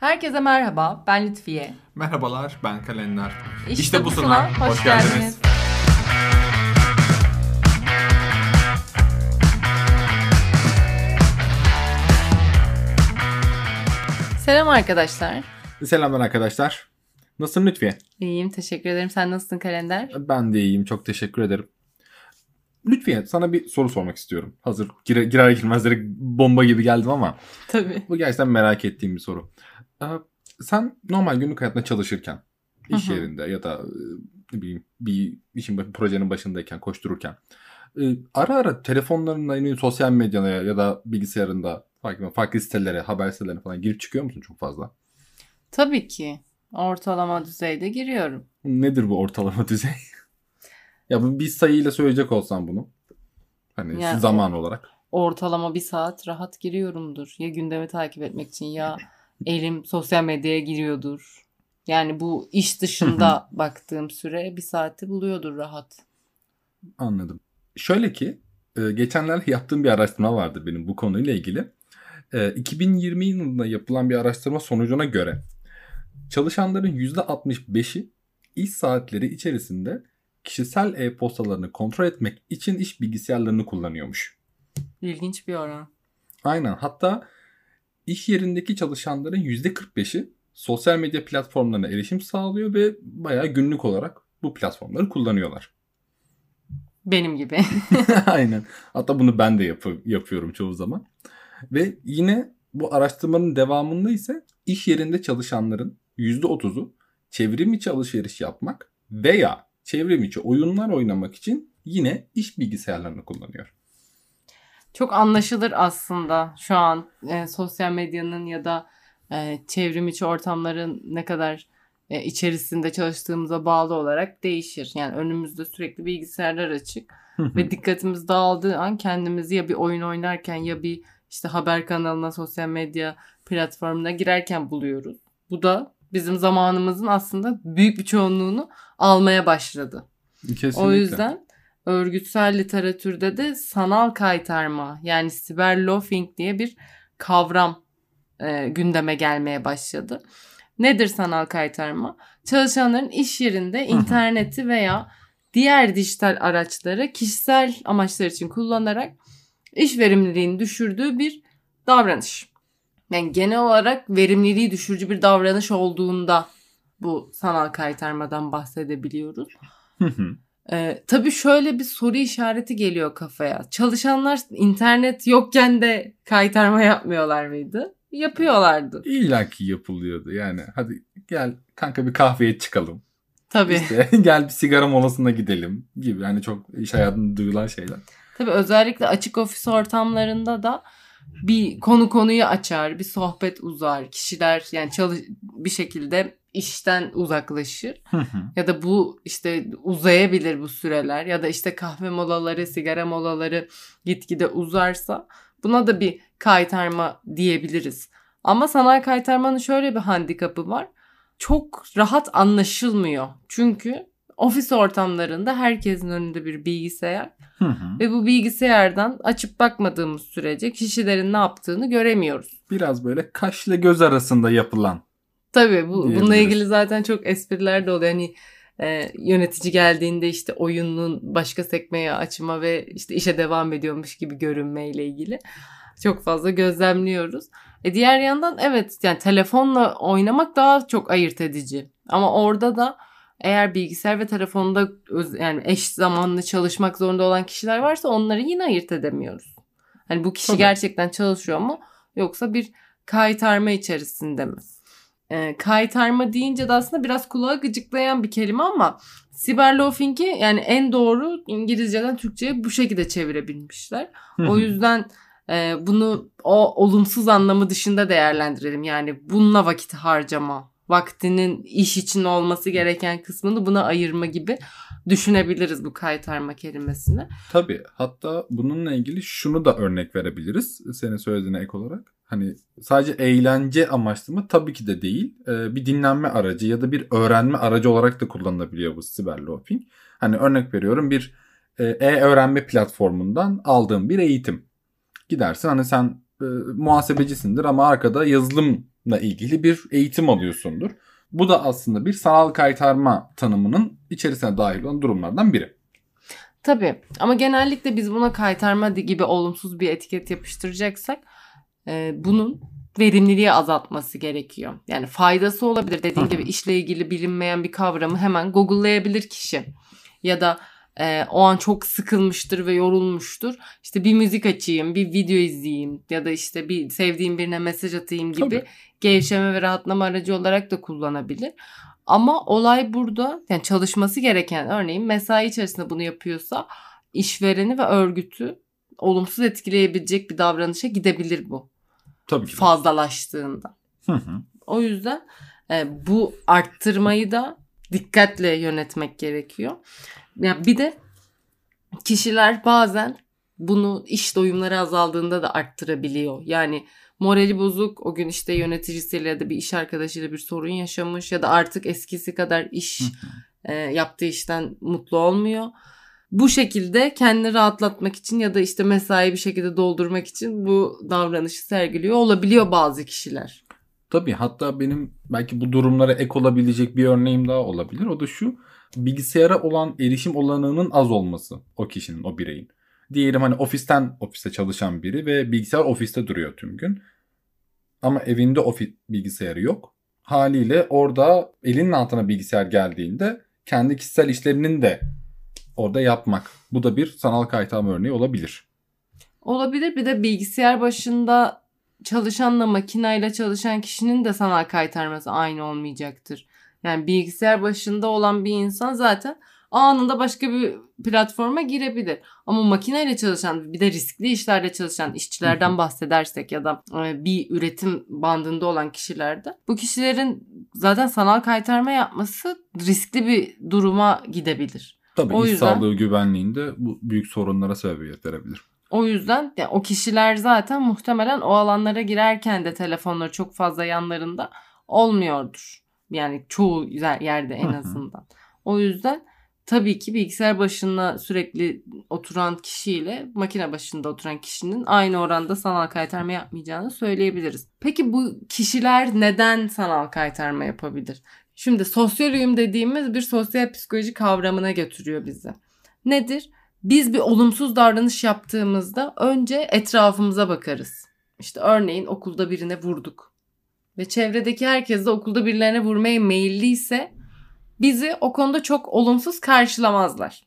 Herkese merhaba, ben Lütfiye. Merhabalar, ben Kalender. İşte, Busuna, hoş, hoş geldiniz. geldiniz. Selam arkadaşlar. Selamlar arkadaşlar. Nasılsın Lütfiye? İyiyim, teşekkür ederim. Sen nasılsın Kalender? Ben de iyiyim, çok teşekkür ederim. Lütfiye sana bir soru sormak istiyorum. Hazır girer, girer girmez direkt bomba gibi geldim ama. Tabii. Bu gerçekten merak ettiğim bir soru. Ee, sen normal günlük hayatında çalışırken, iş Hı-hı. yerinde ya da e, ne bileyim bir işin bir projenin başındayken, koştururken e, ara ara telefonlarında, sosyal medyada ya da bilgisayarında farklı, farklı sitelere, haber sitelerine falan girip çıkıyor musun çok fazla? Tabii ki. Ortalama düzeyde giriyorum. Nedir bu ortalama düzey? Ya bu bir sayıyla söyleyecek olsam bunu. Hani yani zaman olarak. Ortalama bir saat rahat giriyorumdur. Ya gündemi takip etmek için ya elim sosyal medyaya giriyordur. Yani bu iş dışında baktığım süre bir saati buluyordur rahat. Anladım. Şöyle ki e, geçenlerde yaptığım bir araştırma vardı benim bu konuyla ilgili. 2020 e, yılında yapılan bir araştırma sonucuna göre çalışanların %65'i iş saatleri içerisinde kişisel e-postalarını kontrol etmek için iş bilgisayarlarını kullanıyormuş. İlginç bir oran. Aynen. Hatta iş yerindeki çalışanların %45'i sosyal medya platformlarına erişim sağlıyor ve bayağı günlük olarak bu platformları kullanıyorlar. Benim gibi. Aynen. Hatta bunu ben de yap- yapıyorum çoğu zaman. Ve yine bu araştırmanın devamında ise iş yerinde çalışanların %30'u çevrim içi alışveriş yapmak veya çevrim içi oyunlar oynamak için yine iş bilgisayarlarını kullanıyor. Çok anlaşılır aslında şu an e, sosyal medyanın ya da e, çevrim içi ortamların ne kadar e, içerisinde çalıştığımıza bağlı olarak değişir. Yani önümüzde sürekli bilgisayarlar açık ve dikkatimiz dağıldığı an kendimizi ya bir oyun oynarken ya bir işte haber kanalına, sosyal medya platformuna girerken buluyoruz. Bu da bizim zamanımızın aslında büyük bir çoğunluğunu almaya başladı. Kesinlikle. O yüzden örgütsel literatürde de sanal kaytarma yani cyberloafing diye bir kavram e, gündeme gelmeye başladı. Nedir sanal kaytarma? Çalışanların iş yerinde interneti veya diğer dijital araçları kişisel amaçlar için kullanarak iş verimliliğini düşürdüğü bir davranış yani genel olarak verimliliği düşürücü bir davranış olduğunda bu sanal kaytarmadan bahsedebiliyoruz. Ee, tabii şöyle bir soru işareti geliyor kafaya. Çalışanlar internet yokken de kaytarma yapmıyorlar mıydı? Yapıyorlardı. İlla ki yapılıyordu yani. Hadi gel kanka bir kahveye çıkalım. Tabii. İşte, gel bir sigara molasına gidelim gibi. Yani çok iş hayatında duyulan şeyler. Tabii özellikle açık ofis ortamlarında da bir konu konuyu açar, bir sohbet uzar. Kişiler yani çalış bir şekilde işten uzaklaşır. ya da bu işte uzayabilir bu süreler ya da işte kahve molaları, sigara molaları gitgide uzarsa buna da bir kaytarma diyebiliriz. Ama sanal kaytarmanın şöyle bir handikapı var. Çok rahat anlaşılmıyor. Çünkü ofis ortamlarında herkesin önünde bir bilgisayar hı hı. ve bu bilgisayardan açıp bakmadığımız sürece kişilerin ne yaptığını göremiyoruz. Biraz böyle kaş ile göz arasında yapılan. Tabii bu, bununla ilgili zaten çok espriler de oluyor. Hani e, yönetici geldiğinde işte oyunun başka sekmeye açma ve işte işe devam ediyormuş gibi görünmeyle ilgili çok fazla gözlemliyoruz. E diğer yandan evet yani telefonla oynamak daha çok ayırt edici. Ama orada da eğer bilgisayar ve telefonda yani eş zamanlı çalışmak zorunda olan kişiler varsa onları yine ayırt edemiyoruz. Hani bu kişi Tabii. gerçekten çalışıyor mu yoksa bir kaytarma içerisinde mi? E, kaytarma deyince de aslında biraz kulağa gıcıklayan bir kelime ama cyberloafing'i yani en doğru İngilizceden Türkçe'ye bu şekilde çevirebilmişler. o yüzden e, bunu o olumsuz anlamı dışında değerlendirelim. Yani bununla vakit harcama vaktinin iş için olması gereken kısmını buna ayırma gibi düşünebiliriz bu kaytarma kelimesini. Tabii. Hatta bununla ilgili şunu da örnek verebiliriz senin söylediğine ek olarak. Hani sadece eğlence amaçlı mı? Tabii ki de değil. Ee, bir dinlenme aracı ya da bir öğrenme aracı olarak da kullanılabiliyor bu cyberloafing. Hani örnek veriyorum bir e, e-öğrenme platformundan aldığım bir eğitim. Gidersin hani sen e, muhasebecisindir ama arkada yazılım ilgili bir eğitim alıyorsundur. Bu da aslında bir sanal kaytarma tanımının içerisine dahil olan durumlardan biri. Tabii ama genellikle biz buna kaytarma gibi olumsuz bir etiket yapıştıracaksak e, bunun verimliliği azaltması gerekiyor. Yani faydası olabilir dediğim gibi işle ilgili bilinmeyen bir kavramı hemen google'layabilir kişi. Ya da e, o an çok sıkılmıştır ve yorulmuştur. İşte bir müzik açayım, bir video izleyeyim ya da işte bir sevdiğim birine mesaj atayım gibi Tabii. gevşeme ve rahatlama aracı olarak da kullanabilir. Ama olay burada yani çalışması gereken örneğin mesai içerisinde bunu yapıyorsa işvereni ve örgütü olumsuz etkileyebilecek bir davranışa gidebilir bu. Tabii ki. Fazlalaştığında. Hı hı. O yüzden e, bu arttırmayı da dikkatle yönetmek gerekiyor. Ya bir de kişiler bazen bunu iş doyumları azaldığında da arttırabiliyor. Yani morali bozuk o gün işte yöneticisiyle ya da bir iş arkadaşıyla bir sorun yaşamış ya da artık eskisi kadar iş e, yaptığı işten mutlu olmuyor. Bu şekilde kendini rahatlatmak için ya da işte mesai bir şekilde doldurmak için bu davranışı sergiliyor olabiliyor bazı kişiler. Tabii hatta benim belki bu durumlara ek olabilecek bir örneğim daha olabilir. O da şu bilgisayara olan erişim olanağının az olması o kişinin, o bireyin. Diyelim hani ofisten ofiste çalışan biri ve bilgisayar ofiste duruyor tüm gün. Ama evinde ofis bilgisayarı yok. Haliyle orada elinin altına bilgisayar geldiğinde kendi kişisel işlerinin de orada yapmak. Bu da bir sanal kaytarma örneği olabilir. Olabilir. Bir de bilgisayar başında çalışanla makineyle çalışan kişinin de sanal kaytarması aynı olmayacaktır. Yani bilgisayar başında olan bir insan zaten anında başka bir platforma girebilir. Ama makineyle çalışan bir de riskli işlerde çalışan işçilerden bahsedersek ya da e, bir üretim bandında olan kişilerde bu kişilerin zaten sanal kaytarma yapması riskli bir duruma gidebilir. Tabii o iş yüzden, sağlığı güvenliğinde bu büyük sorunlara sebebiyet verebilir. O yüzden yani o kişiler zaten muhtemelen o alanlara girerken de telefonları çok fazla yanlarında olmuyordur. Yani çoğu yerde en azından. o yüzden tabii ki bilgisayar başında sürekli oturan kişiyle makine başında oturan kişinin aynı oranda sanal kaytarma yapmayacağını söyleyebiliriz. Peki bu kişiler neden sanal kaytarma yapabilir? Şimdi sosyal uyum dediğimiz bir sosyal psikoloji kavramına götürüyor bizi. Nedir? Biz bir olumsuz davranış yaptığımızda önce etrafımıza bakarız. İşte örneğin okulda birine vurduk. Ve çevredeki herkes de okulda birilerine vurmaya meyilliyse bizi o konuda çok olumsuz karşılamazlar.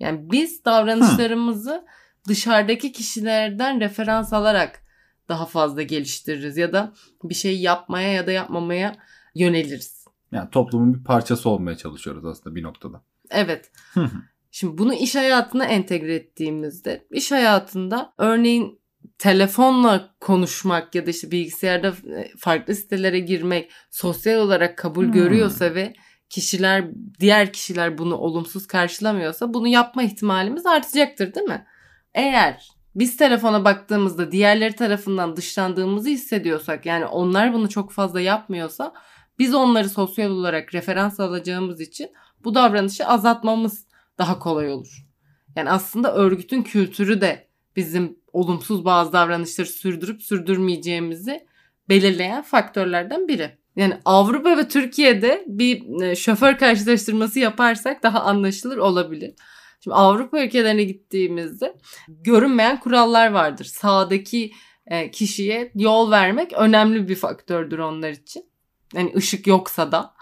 Yani biz davranışlarımızı dışarıdaki kişilerden referans alarak daha fazla geliştiririz ya da bir şey yapmaya ya da yapmamaya yöneliriz. Yani toplumun bir parçası olmaya çalışıyoruz aslında bir noktada. Evet. Şimdi bunu iş hayatına entegre ettiğimizde iş hayatında örneğin telefonla konuşmak ya da işte bilgisayarda e, farklı sitelere girmek sosyal olarak kabul hmm. görüyorsa ve kişiler diğer kişiler bunu olumsuz karşılamıyorsa bunu yapma ihtimalimiz artacaktır değil mi? Eğer biz telefona baktığımızda diğerleri tarafından dışlandığımızı hissediyorsak yani onlar bunu çok fazla yapmıyorsa biz onları sosyal olarak referans alacağımız için bu davranışı azaltmamız daha kolay olur. Yani aslında örgütün kültürü de bizim olumsuz bazı davranışları sürdürüp sürdürmeyeceğimizi belirleyen faktörlerden biri. Yani Avrupa ve Türkiye'de bir e, şoför karşılaştırması yaparsak daha anlaşılır olabilir. Şimdi Avrupa ülkelerine gittiğimizde görünmeyen kurallar vardır. Sağdaki e, kişiye yol vermek önemli bir faktördür onlar için. Yani ışık yoksa da.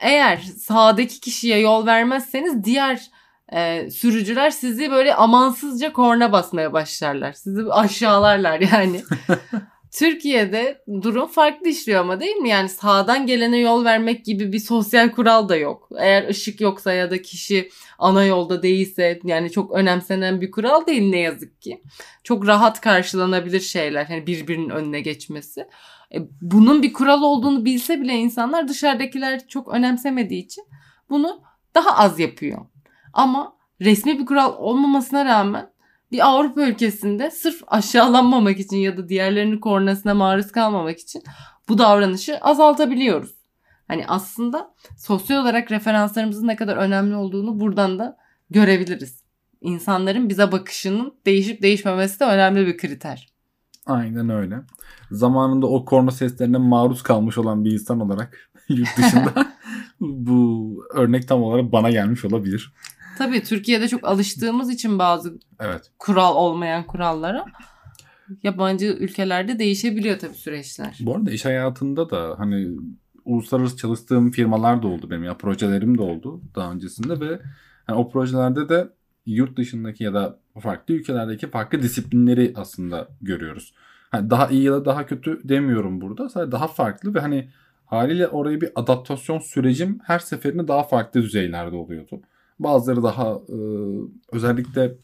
Eğer sağdaki kişiye yol vermezseniz diğer e, sürücüler sizi böyle amansızca korna basmaya başlarlar. Sizi aşağılarlar yani. Türkiye'de durum farklı işliyor ama değil mi? Yani sağdan gelene yol vermek gibi bir sosyal kural da yok. Eğer ışık yoksa ya da kişi ana yolda değilse yani çok önemsenen bir kural değil ne yazık ki. Çok rahat karşılanabilir şeyler. Yani birbirinin önüne geçmesi. E, bunun bir kural olduğunu bilse bile insanlar dışarıdakiler çok önemsemediği için bunu daha az yapıyor. Ama resmi bir kural olmamasına rağmen bir Avrupa ülkesinde sırf aşağılanmamak için ya da diğerlerinin kornasına maruz kalmamak için bu davranışı azaltabiliyoruz. Hani aslında sosyal olarak referanslarımızın ne kadar önemli olduğunu buradan da görebiliriz. İnsanların bize bakışının değişip değişmemesi de önemli bir kriter. Aynen öyle. Zamanında o korna seslerine maruz kalmış olan bir insan olarak yurt dışında bu örnek tam olarak bana gelmiş olabilir. Tabii Türkiye'de çok alıştığımız için bazı Evet. kural olmayan kurallara yabancı ülkelerde değişebiliyor tabii süreçler. Bu arada iş hayatında da hani uluslararası çalıştığım firmalar da oldu benim ya projelerim de oldu daha öncesinde ve hani o projelerde de yurt dışındaki ya da farklı ülkelerdeki farklı disiplinleri aslında görüyoruz. Hani daha iyi ya da daha kötü demiyorum burada. Sadece daha farklı ve hani haliyle oraya bir adaptasyon sürecim her seferinde daha farklı düzeylerde oluyordu. Bazıları daha e, özellikle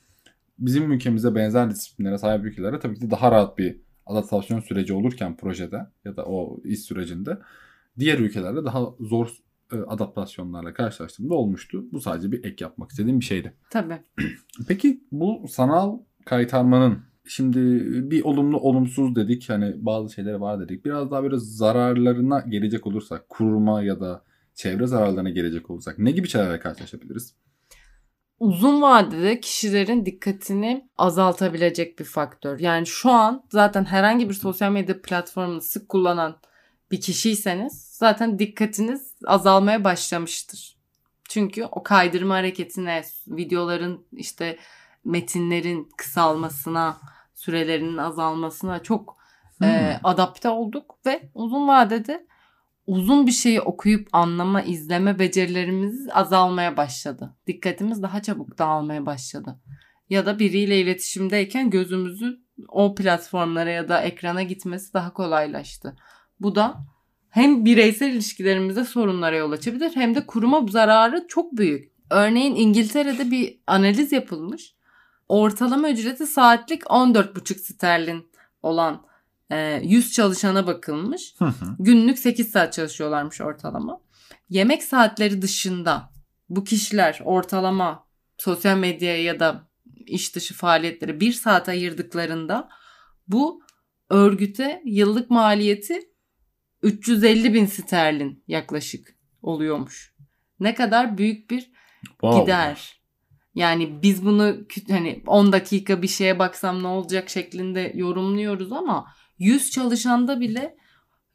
bizim ülkemize benzer disiplinlere sahip ülkelerde tabii ki daha rahat bir adaptasyon süreci olurken projede ya da o iş sürecinde diğer ülkelerde daha zor adaptasyonlarla karşılaştığımda olmuştu. Bu sadece bir ek yapmak istediğim bir şeydi. Tabii. Peki bu sanal kaytarmanın şimdi bir olumlu olumsuz dedik hani bazı şeyleri var dedik. Biraz daha böyle zararlarına gelecek olursak kuruma ya da çevre zararlarına gelecek olursak ne gibi şeylerle karşılaşabiliriz? Uzun vadede kişilerin dikkatini azaltabilecek bir faktör. Yani şu an zaten herhangi bir sosyal medya platformunu sık kullanan bir kişiyseniz zaten dikkatiniz azalmaya başlamıştır. Çünkü o kaydırma hareketine, videoların işte metinlerin kısalmasına, sürelerinin azalmasına çok Hmm. e, adapte olduk ve uzun vadede uzun bir şeyi okuyup anlama, izleme becerilerimiz azalmaya başladı. Dikkatimiz daha çabuk dağılmaya başladı. Ya da biriyle iletişimdeyken gözümüzü o platformlara ya da ekrana gitmesi daha kolaylaştı. Bu da hem bireysel ilişkilerimizde sorunlara yol açabilir hem de kuruma zararı çok büyük. Örneğin İngiltere'de bir analiz yapılmış. Ortalama ücreti saatlik 14,5 sterlin olan e, 100 çalışana bakılmış. Hı hı. Günlük 8 saat çalışıyorlarmış ortalama. Yemek saatleri dışında bu kişiler ortalama sosyal medyaya ya da iş dışı faaliyetlere 1 saat ayırdıklarında bu örgüte yıllık maliyeti 350 bin sterlin yaklaşık oluyormuş. Ne kadar büyük bir Wow. gider. Yani biz bunu hani 10 dakika bir şeye baksam ne olacak şeklinde yorumluyoruz ama 100 çalışanda bile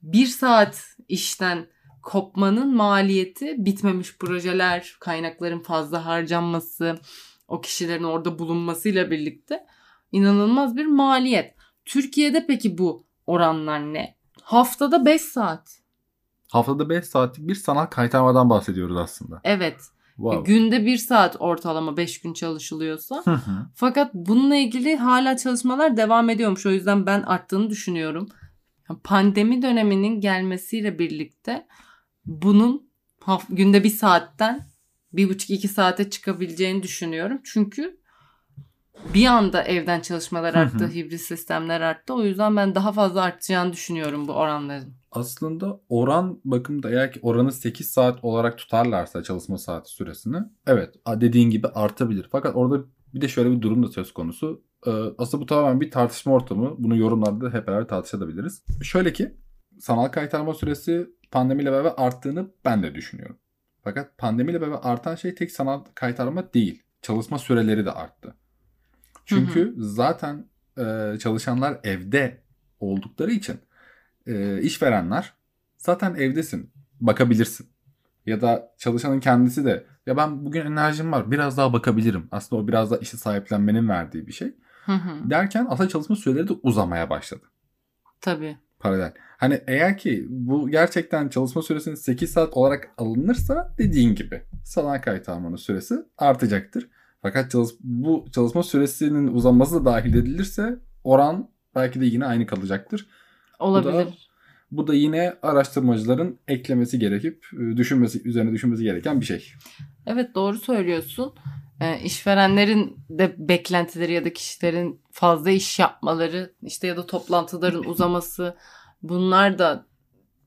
1 saat işten kopmanın maliyeti bitmemiş projeler, kaynakların fazla harcanması, o kişilerin orada bulunmasıyla birlikte inanılmaz bir maliyet. Türkiye'de peki bu oranlar ne? Haftada 5 saat. Haftada 5 saatlik bir sanal kaytarmadan bahsediyoruz aslında. Evet. Wow. Günde 1 saat ortalama 5 gün çalışılıyorsa Hı hı. Fakat bununla ilgili hala çalışmalar devam ediyormuş. O yüzden ben arttığını düşünüyorum. Pandemi döneminin gelmesiyle birlikte bunun günde bir saatten bir buçuk iki saate çıkabileceğini düşünüyorum. Çünkü bir anda evden çalışmalar arttı, hibrit sistemler arttı. O yüzden ben daha fazla artacağını düşünüyorum bu oranların. Aslında oran bakımda eğer ki oranı 8 saat olarak tutarlarsa çalışma saati süresini evet dediğin gibi artabilir. Fakat orada bir de şöyle bir durum da söz konusu. Ee, Aslında bu tamamen bir tartışma ortamı. Bunu yorumlarda hep beraber tartışabiliriz. Şöyle ki sanal kaytarma süresi pandemiyle beraber arttığını ben de düşünüyorum. Fakat pandemiyle beraber artan şey tek sanal kaytarma değil. Çalışma süreleri de arttı. Çünkü zaten e, çalışanlar evde oldukları için e, işverenler zaten evdesin bakabilirsin. Ya da çalışanın kendisi de ya ben bugün enerjim var biraz daha bakabilirim. Aslında o biraz da işi sahiplenmenin verdiği bir şey. Hı hı. Derken aslında çalışma süreleri de uzamaya başladı Tabii. paralel. Hani eğer ki bu gerçekten çalışma süresinin 8 saat olarak alınırsa dediğin gibi sanal kayıt almanın süresi artacaktır. Fakat çalış- bu çalışma süresinin uzaması da dahil edilirse oran belki de yine aynı kalacaktır. Olabilir. Bu da yine araştırmacıların eklemesi gerekip e, düşünmesi üzerine düşünmesi gereken bir şey. Evet doğru söylüyorsun. Ee, işverenlerin de beklentileri ya da kişilerin fazla iş yapmaları işte ya da toplantıların uzaması bunlar da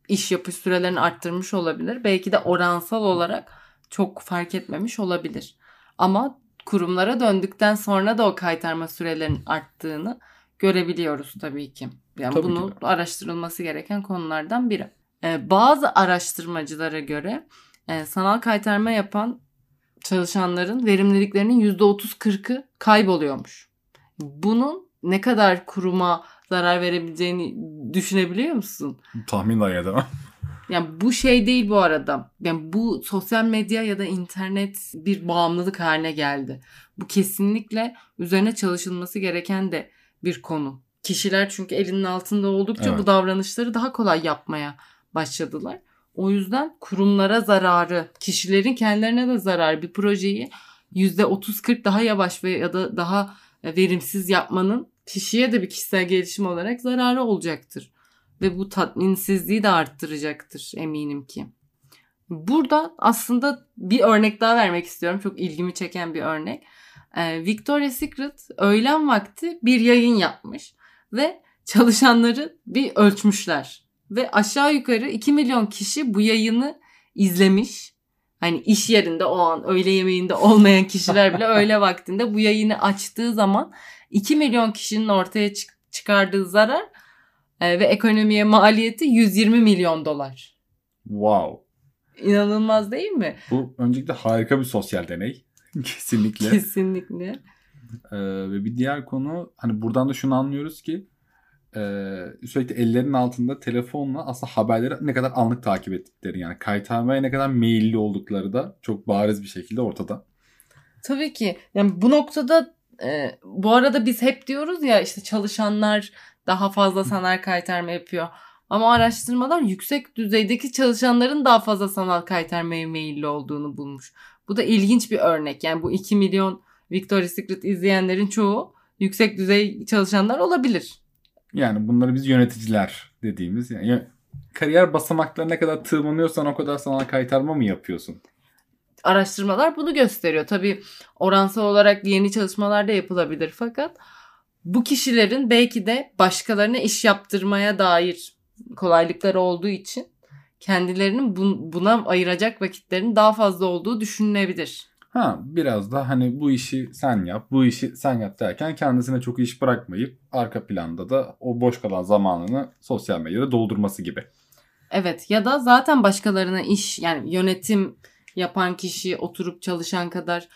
iş yapış sürelerini arttırmış olabilir. Belki de oransal olarak çok fark etmemiş olabilir. Ama kurumlara döndükten sonra da o kaytarma sürelerinin arttığını görebiliyoruz tabii ki. Yani Tabii ki bunu de. araştırılması gereken konulardan biri. Ee, bazı araştırmacılara göre e, sanal kaytarma yapan çalışanların verimliliklerinin %30-40'ı kayboluyormuş. Bunun ne kadar kuruma zarar verebileceğini düşünebiliyor musun? Tahmin dahi edemem. Yani bu şey değil bu arada. Yani bu sosyal medya ya da internet bir bağımlılık haline geldi. Bu kesinlikle üzerine çalışılması gereken de bir konu. Kişiler çünkü elinin altında oldukça Evet. bu davranışları daha kolay yapmaya başladılar. O yüzden kurumlara zararı, kişilerin kendilerine de zararı bir projeyi %30-40 daha yavaş ve ya da daha verimsiz yapmanın kişiye de bir kişisel gelişim olarak zararı olacaktır. Ve bu tatminsizliği de arttıracaktır eminim ki. Burada aslında bir örnek daha vermek istiyorum. Çok ilgimi çeken bir örnek. Ee, Victoria's Secret öğlen vakti bir yayın yapmış ve çalışanları bir ölçmüşler. Ve aşağı yukarı 2 milyon kişi bu yayını izlemiş. Hani iş yerinde o an öğle yemeğinde olmayan kişiler bile öğle vaktinde bu yayını açtığı zaman 2 milyon kişinin ortaya çık- çıkardığı zarar e, ve ekonomiye maliyeti 120 milyon dolar. Wow. İnanılmaz değil mi? Bu öncelikle harika bir sosyal deney. Kesinlikle. Kesinlikle. Ee, ve bir diğer konu hani buradan da şunu anlıyoruz ki e, sürekli ellerinin altında telefonla aslında haberleri ne kadar anlık takip ettikleri yani kaytarmaya ne kadar meyilli oldukları da çok bariz bir şekilde ortada. Tabii ki. Yani bu noktada e, bu arada biz hep diyoruz ya işte çalışanlar daha fazla sanal kaytarma yapıyor. Ama araştırmalar yüksek düzeydeki çalışanların daha fazla sanal kaytarmaya meyilli olduğunu bulmuş. Bu da ilginç bir örnek. Yani bu 2 milyon Victoria's Secret izleyenlerin çoğu yüksek düzey çalışanlar olabilir. Yani bunları biz yöneticiler dediğimiz yani kariyer basamaklarına ne kadar tırmanıyorsan o kadar sana kaytarma mı yapıyorsun? araştırmalar bunu gösteriyor. Tabii oransal olarak yeni çalışmalar da yapılabilir fakat bu kişilerin belki de başkalarına iş yaptırmaya dair kolaylıkları olduğu için kendilerinin bun- buna ayıracak vakitlerin daha fazla olduğu düşünülebilir. Ha biraz da hani bu işi sen yap, bu işi sen yap derken kendisine çok iş bırakmayıp arka planda da o boş kalan zamanını sosyal medyada doldurması gibi. Evet ya da zaten başkalarına iş yani yönetim yapan kişi oturup çalışan kadar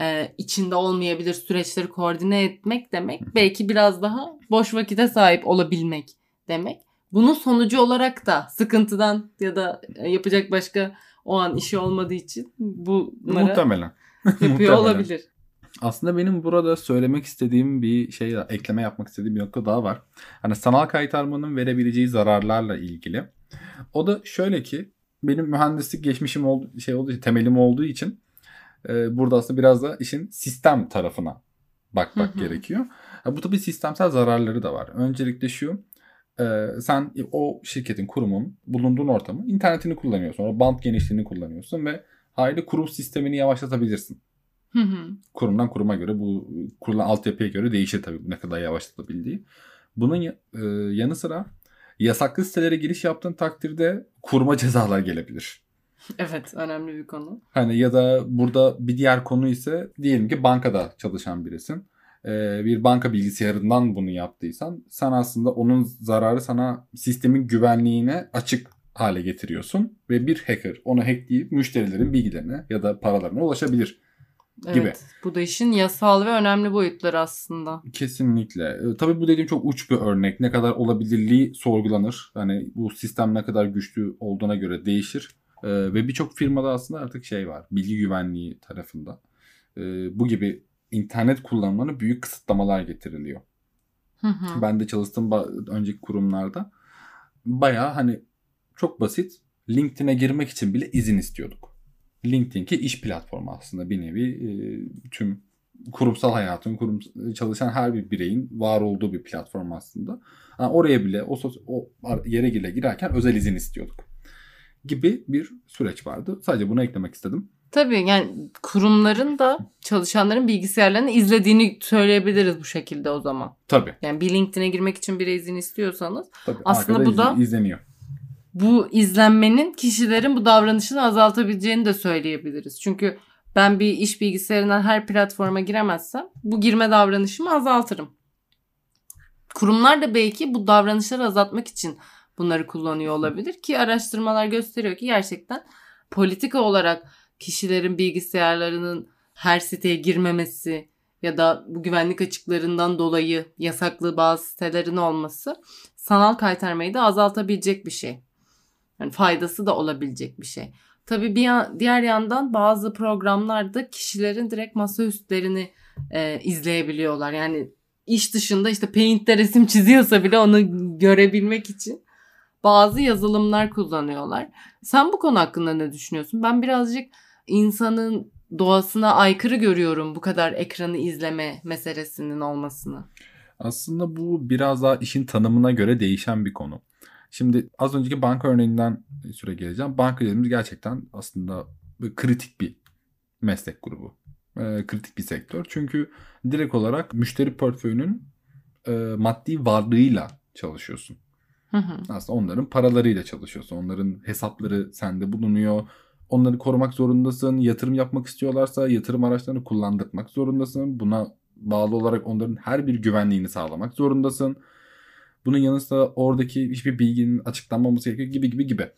e, içinde olmayabilir süreçleri koordine etmek demek belki biraz daha boş vakite sahip olabilmek demek. Bunun sonucu olarak da sıkıntıdan ya da e, yapacak başka o an işi olmadığı için bunları Muhtemelen. yapıyor Muhtemelen. olabilir. Aslında benim burada söylemek istediğim bir şey, ekleme yapmak istediğim bir nokta daha var. Hani sanal kaytarmanın verebileceği zararlarla ilgili. O da şöyle ki benim mühendislik geçmişim oldu, şey olduğu temelim olduğu için e, burada aslında biraz da işin sistem tarafına bakmak gerekiyor. Bu tabii sistemsel zararları da var. Öncelikle şu e, sen o şirketin, kurumun bulunduğun ortamı internetini kullanıyorsun. O band genişliğini kullanıyorsun ve haliyle kurum sistemini yavaşlatabilirsin Hı hı. kurumdan kuruma göre bu kurulan altyapıya göre değişir tabii ne kadar yavaşlatabildiği. Bunun e, yanı sıra yasaklı sitelere giriş yaptığın takdirde kuruma cezalar gelebilir. Evet önemli bir konu. Hani ya da burada bir diğer konu ise diyelim ki bankada çalışan birisin. E, bir banka bilgisayarından bunu yaptıysan sen aslında onun zararı sana sistemin güvenliğine açık hale getiriyorsun ve bir hacker onu hackleyip müşterilerin bilgilerine ya da paralarına ulaşabilir. Evet. Gibi. Bu da işin yasal ve önemli boyutları aslında. Kesinlikle. E, tabii bu dediğim çok uç bir örnek. Ne kadar olabilirliği sorgulanır. Hani bu sistem ne kadar güçlü olduğuna göre değişir. E, ve birçok firmada aslında artık şey var. Bilgi güvenliği tarafında. E, bu gibi internet kullanımlarına büyük kısıtlamalar getiriliyor. Hı hı. Ben de çalıştığım önceki kurumlarda bayağı hani çok basit LinkedIn'e girmek için bile izin istiyorduk. LinkedIn ki iş platformu aslında bir nevi e, tüm kurumsal hayatın, kurum çalışan her bir bireyin var olduğu bir platform aslında. Ha, oraya bile o, sos- o yere bile girerken özel izin istiyorduk. Gibi bir süreç vardı. Sadece bunu eklemek istedim. Tabii yani kurumların da çalışanların bilgisayarlarını izlediğini söyleyebiliriz bu şekilde o zaman. Tabii. Yani bir LinkedIn'e girmek için bir izin istiyorsanız tabii. Aslında bu da- izle- izleniyor. bu izlenmenin kişilerin bu davranışını azaltabileceğini de söyleyebiliriz. Çünkü ben bir iş bilgisayarından her platforma giremezsem bu girme davranışımı azaltırım. Kurumlar da belki bu davranışları azaltmak için bunları kullanıyor olabilir ki araştırmalar gösteriyor ki gerçekten politika olarak kişilerin bilgisayarlarının her siteye girmemesi ya da bu güvenlik açıklarından dolayı yasaklı bazı sitelerin olması sanal kaytarmayı da azaltabilecek bir şey. Yani faydası da olabilecek bir şey. Tabii bir yan, diğer yandan bazı programlarda kişilerin direkt masaüstlerini e, izleyebiliyorlar. Yani iş dışında işte Paint'te resim çiziyorsa bile onu görebilmek için bazı yazılımlar kullanıyorlar. Sen bu konu hakkında ne düşünüyorsun? Ben birazcık insanın doğasına aykırı görüyorum bu kadar ekranı izleme meselesinin olmasını. Aslında bu biraz daha işin tanımına göre değişen bir konu. Şimdi az önceki banka örneğinden süre geleceğim. Banka dediğimiz gerçekten aslında kritik bir meslek grubu. E, kritik bir sektör. Çünkü direkt olarak müşteri portföyünün e, maddi varlığıyla çalışıyorsun. Hı hı. Aslında onların paralarıyla çalışıyorsun. Onların hesapları sende bulunuyor. Onları korumak zorundasın. Yatırım yapmak istiyorlarsa yatırım araçlarını kullandırmak zorundasın. Buna bağlı olarak onların her bir güvenliğini sağlamak zorundasın. Bunun yanı sıra oradaki hiçbir bilginin açıklanmaması gerekiyor gibi gibi gibi.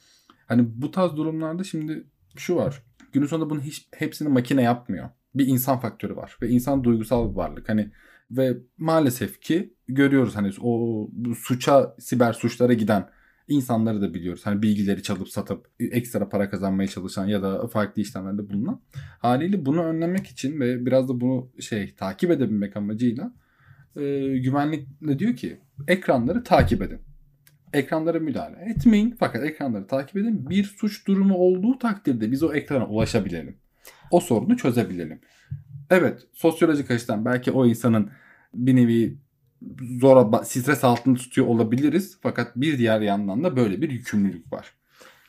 Hani bu tarz durumlarda şimdi şu var. Günün sonunda bunun hiç, hepsini makine yapmıyor. Bir insan faktörü var ve insan duygusal bir varlık. Hani ve maalesef ki görüyoruz hani o suça, siber suçlara giden insanları da biliyoruz. Hani bilgileri çalıp satıp ekstra para kazanmaya çalışan ya da farklı işlemlerde bulunan. Haliyle bunu önlemek için ve biraz da bunu şey takip edebilmek amacıyla e, güvenlik ne diyor ki ekranları takip edin. Ekranlara müdahale etmeyin fakat ekranları takip edin. Bir suç durumu olduğu takdirde biz o ekrana ulaşabilelim. O sorunu çözebilelim. Evet sosyolojik açıdan belki o insanın bir nevi zora stres altında tutuyor olabiliriz. Fakat bir diğer yandan da böyle bir yükümlülük var.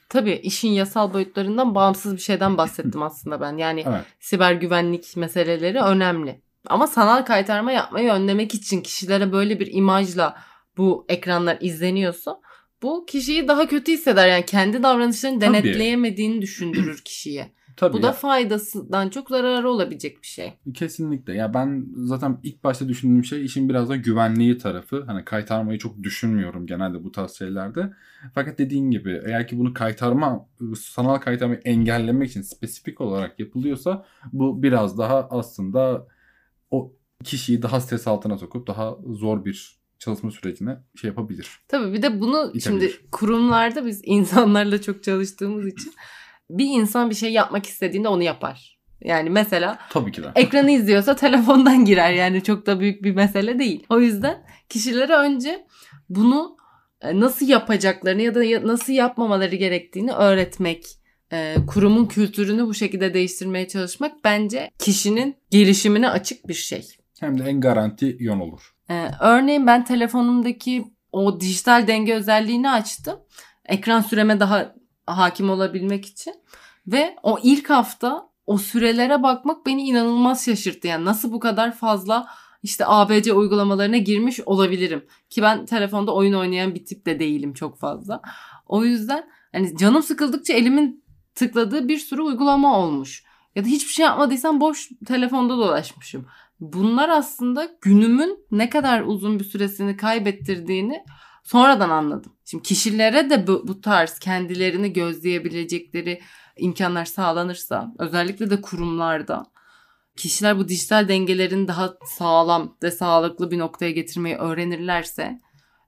Tabii işin yasal boyutlarından bağımsız bir şeyden bahsettim aslında ben. Yani evet. siber güvenlik meseleleri önemli. Ama sanal kaytarma yapmayı önlemek için kişilere böyle bir imajla bu ekranlar izleniyorsa bu kişiyi daha kötü hisseder. Yani kendi davranışlarını denetleyemediğini düşündürür kişiye. Tabii Bu da ya. faydasından çok zararı olabilecek bir şey. Kesinlikle. Ya ben zaten ilk başta düşündüğüm şey işin biraz da güvenliği tarafı. Hani kaytarmayı çok düşünmüyorum genelde bu tarz şeylerde. Fakat dediğin gibi eğer ki bunu kaytarma, sanal kaytarmayı engellemek için spesifik olarak yapılıyorsa bu biraz daha aslında o kişiyi daha stres altına sokup daha zor bir çalışma sürecine şey yapabilir. Tabii bir de bunu İtebilir. şimdi kurumlarda biz insanlarla çok çalıştığımız için bir insan bir şey yapmak istediğinde onu yapar. Yani mesela Tabii ki de. ekranı izliyorsa telefondan girer yani çok da büyük bir mesele değil. O yüzden kişilere önce bunu e, nasıl yapacaklarını ya da nasıl yapmamaları gerektiğini öğretmek, e, kurumun kültürünü bu şekilde değiştirmeye çalışmak bence kişinin gelişimine açık bir şey. Hem de en garanti yön olur. Ee, örneğin ben telefonumdaki o dijital denge özelliğini açtım. Ekran süreme daha hakim olabilmek için. Ve o ilk hafta o sürelere bakmak beni inanılmaz şaşırttı. Yani nasıl bu kadar fazla işte ABC uygulamalarına girmiş olabilirim. Ki ben telefonda oyun oynayan bir tip de değilim çok fazla. O yüzden hani canım sıkıldıkça elimin tıkladığı bir sürü uygulama olmuş. Ya da hiçbir şey yapmadıysam boş telefonda dolaşmışım. Bunlar aslında günümün ne kadar uzun bir süresini kaybettirdiğini sonradan anladım. Şimdi kişilere de bu, bu tarz kendilerini gözleyebilecekleri imkanlar sağlanırsa özellikle de kurumlarda kişiler bu dijital dengelerini daha sağlam ve sağlıklı bir noktaya getirmeyi öğrenirlerse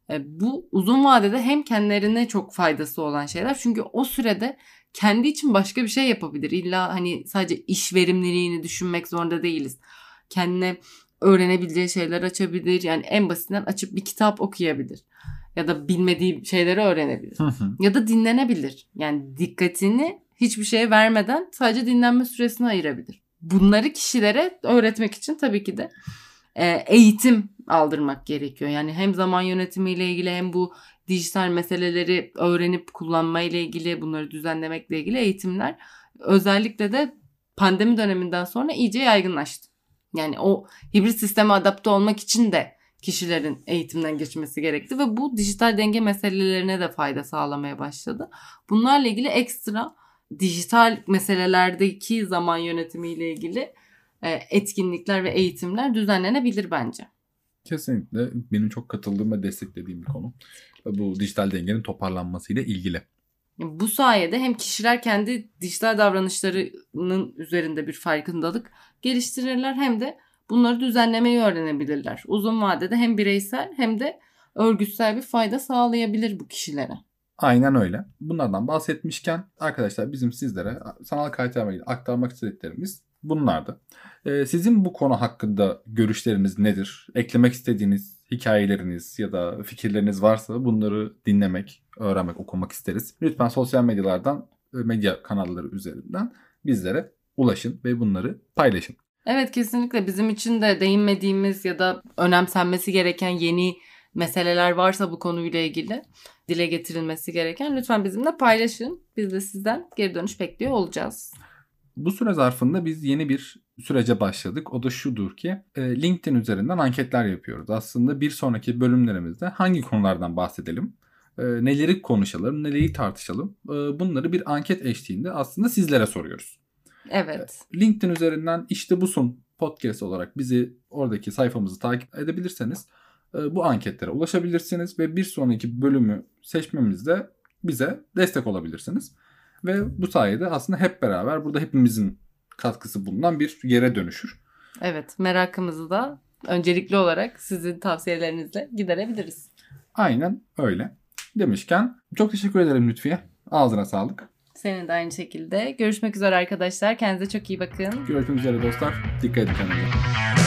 e, bu uzun vadede hem kendilerine çok faydası olan şeyler. Çünkü o sürede kendi için başka bir şey yapabilir. İlla hani sadece iş verimliliğini düşünmek zorunda değiliz. Kendine öğrenebileceği şeyler açabilir. Yani en basitinden açıp bir kitap okuyabilir. Ya da bilmediği şeyleri öğrenebilir. ya da dinlenebilir. Yani dikkatini hiçbir şeye vermeden sadece dinlenme süresini ayırabilir. Bunları kişilere öğretmek için tabii ki de e, eğitim aldırmak gerekiyor. Yani hem zaman yönetimiyle ilgili hem bu dijital meseleleri öğrenip kullanmayla ilgili bunları düzenlemekle ilgili eğitimler özellikle de pandemi döneminden sonra iyice yaygınlaştı. Yani o hibrit sisteme adapte olmak için de kişilerin eğitimden geçmesi gerekti ve bu dijital denge meselelerine de fayda sağlamaya başladı. Bunlarla ilgili ekstra dijital meselelerdeki zaman yönetimiyle ilgili e, etkinlikler ve eğitimler düzenlenebilir bence. Kesinlikle benim çok katıldığım ve desteklediğim bir konu. Bu dijital dengenin toparlanmasıyla ilgili. Bu sayede hem kişiler kendi dijital davranışlarının üzerinde bir farkındalık geliştirirler hem de bunları düzenlemeyi öğrenebilirler. Uzun vadede hem bireysel hem de örgütsel bir fayda sağlayabilir bu kişilere. Aynen öyle. Bunlardan bahsetmişken arkadaşlar bizim sizlere sanal kayıtlarla ilgili aktarmak istediklerimiz bunlardı. Ee, sizin bu konu hakkında görüşleriniz nedir? Eklemek istediğiniz hikayeleriniz ya da fikirleriniz varsa bunları dinlemek, öğrenmek, okumak isteriz. Lütfen sosyal medyalardan, e, medya kanalları üzerinden bizlere ulaşın ve bunları paylaşın. Evet kesinlikle bizim için de değinmediğimiz ya da önemsenmesi gereken yeni meseleler varsa bu konuyla ilgili dile getirilmesi gereken lütfen bizimle paylaşın. Biz de sizden geri dönüş bekliyor olacağız. Bu süre zarfında biz yeni bir sürece başladık. O da şudur ki e, LinkedIn üzerinden anketler yapıyoruz. Aslında bir sonraki bölümlerimizde hangi konulardan bahsedelim, e, neleri konuşalım, neleri tartışalım e, bunları bir anket eşliğinde aslında sizlere soruyoruz. Evet. LinkedIn üzerinden işte busun podcast olarak bizi oradaki sayfamızı takip edebilirseniz bu anketlere ulaşabilirsiniz ve bir sonraki bölümü seçmemizde bize destek olabilirsiniz. Ve bu sayede aslında hep beraber burada hepimizin katkısı bulunan bir yere dönüşür. Evet merakımızı da öncelikli olarak sizin tavsiyelerinizle giderebiliriz. Aynen öyle. Demişken çok teşekkür ederim Lütfiye. Ağzına sağlık. Senin de aynı şekilde. Görüşmek üzere arkadaşlar. Kendinize çok iyi bakın. Görüşmek üzere dostlar. Dikkat edin kendinize.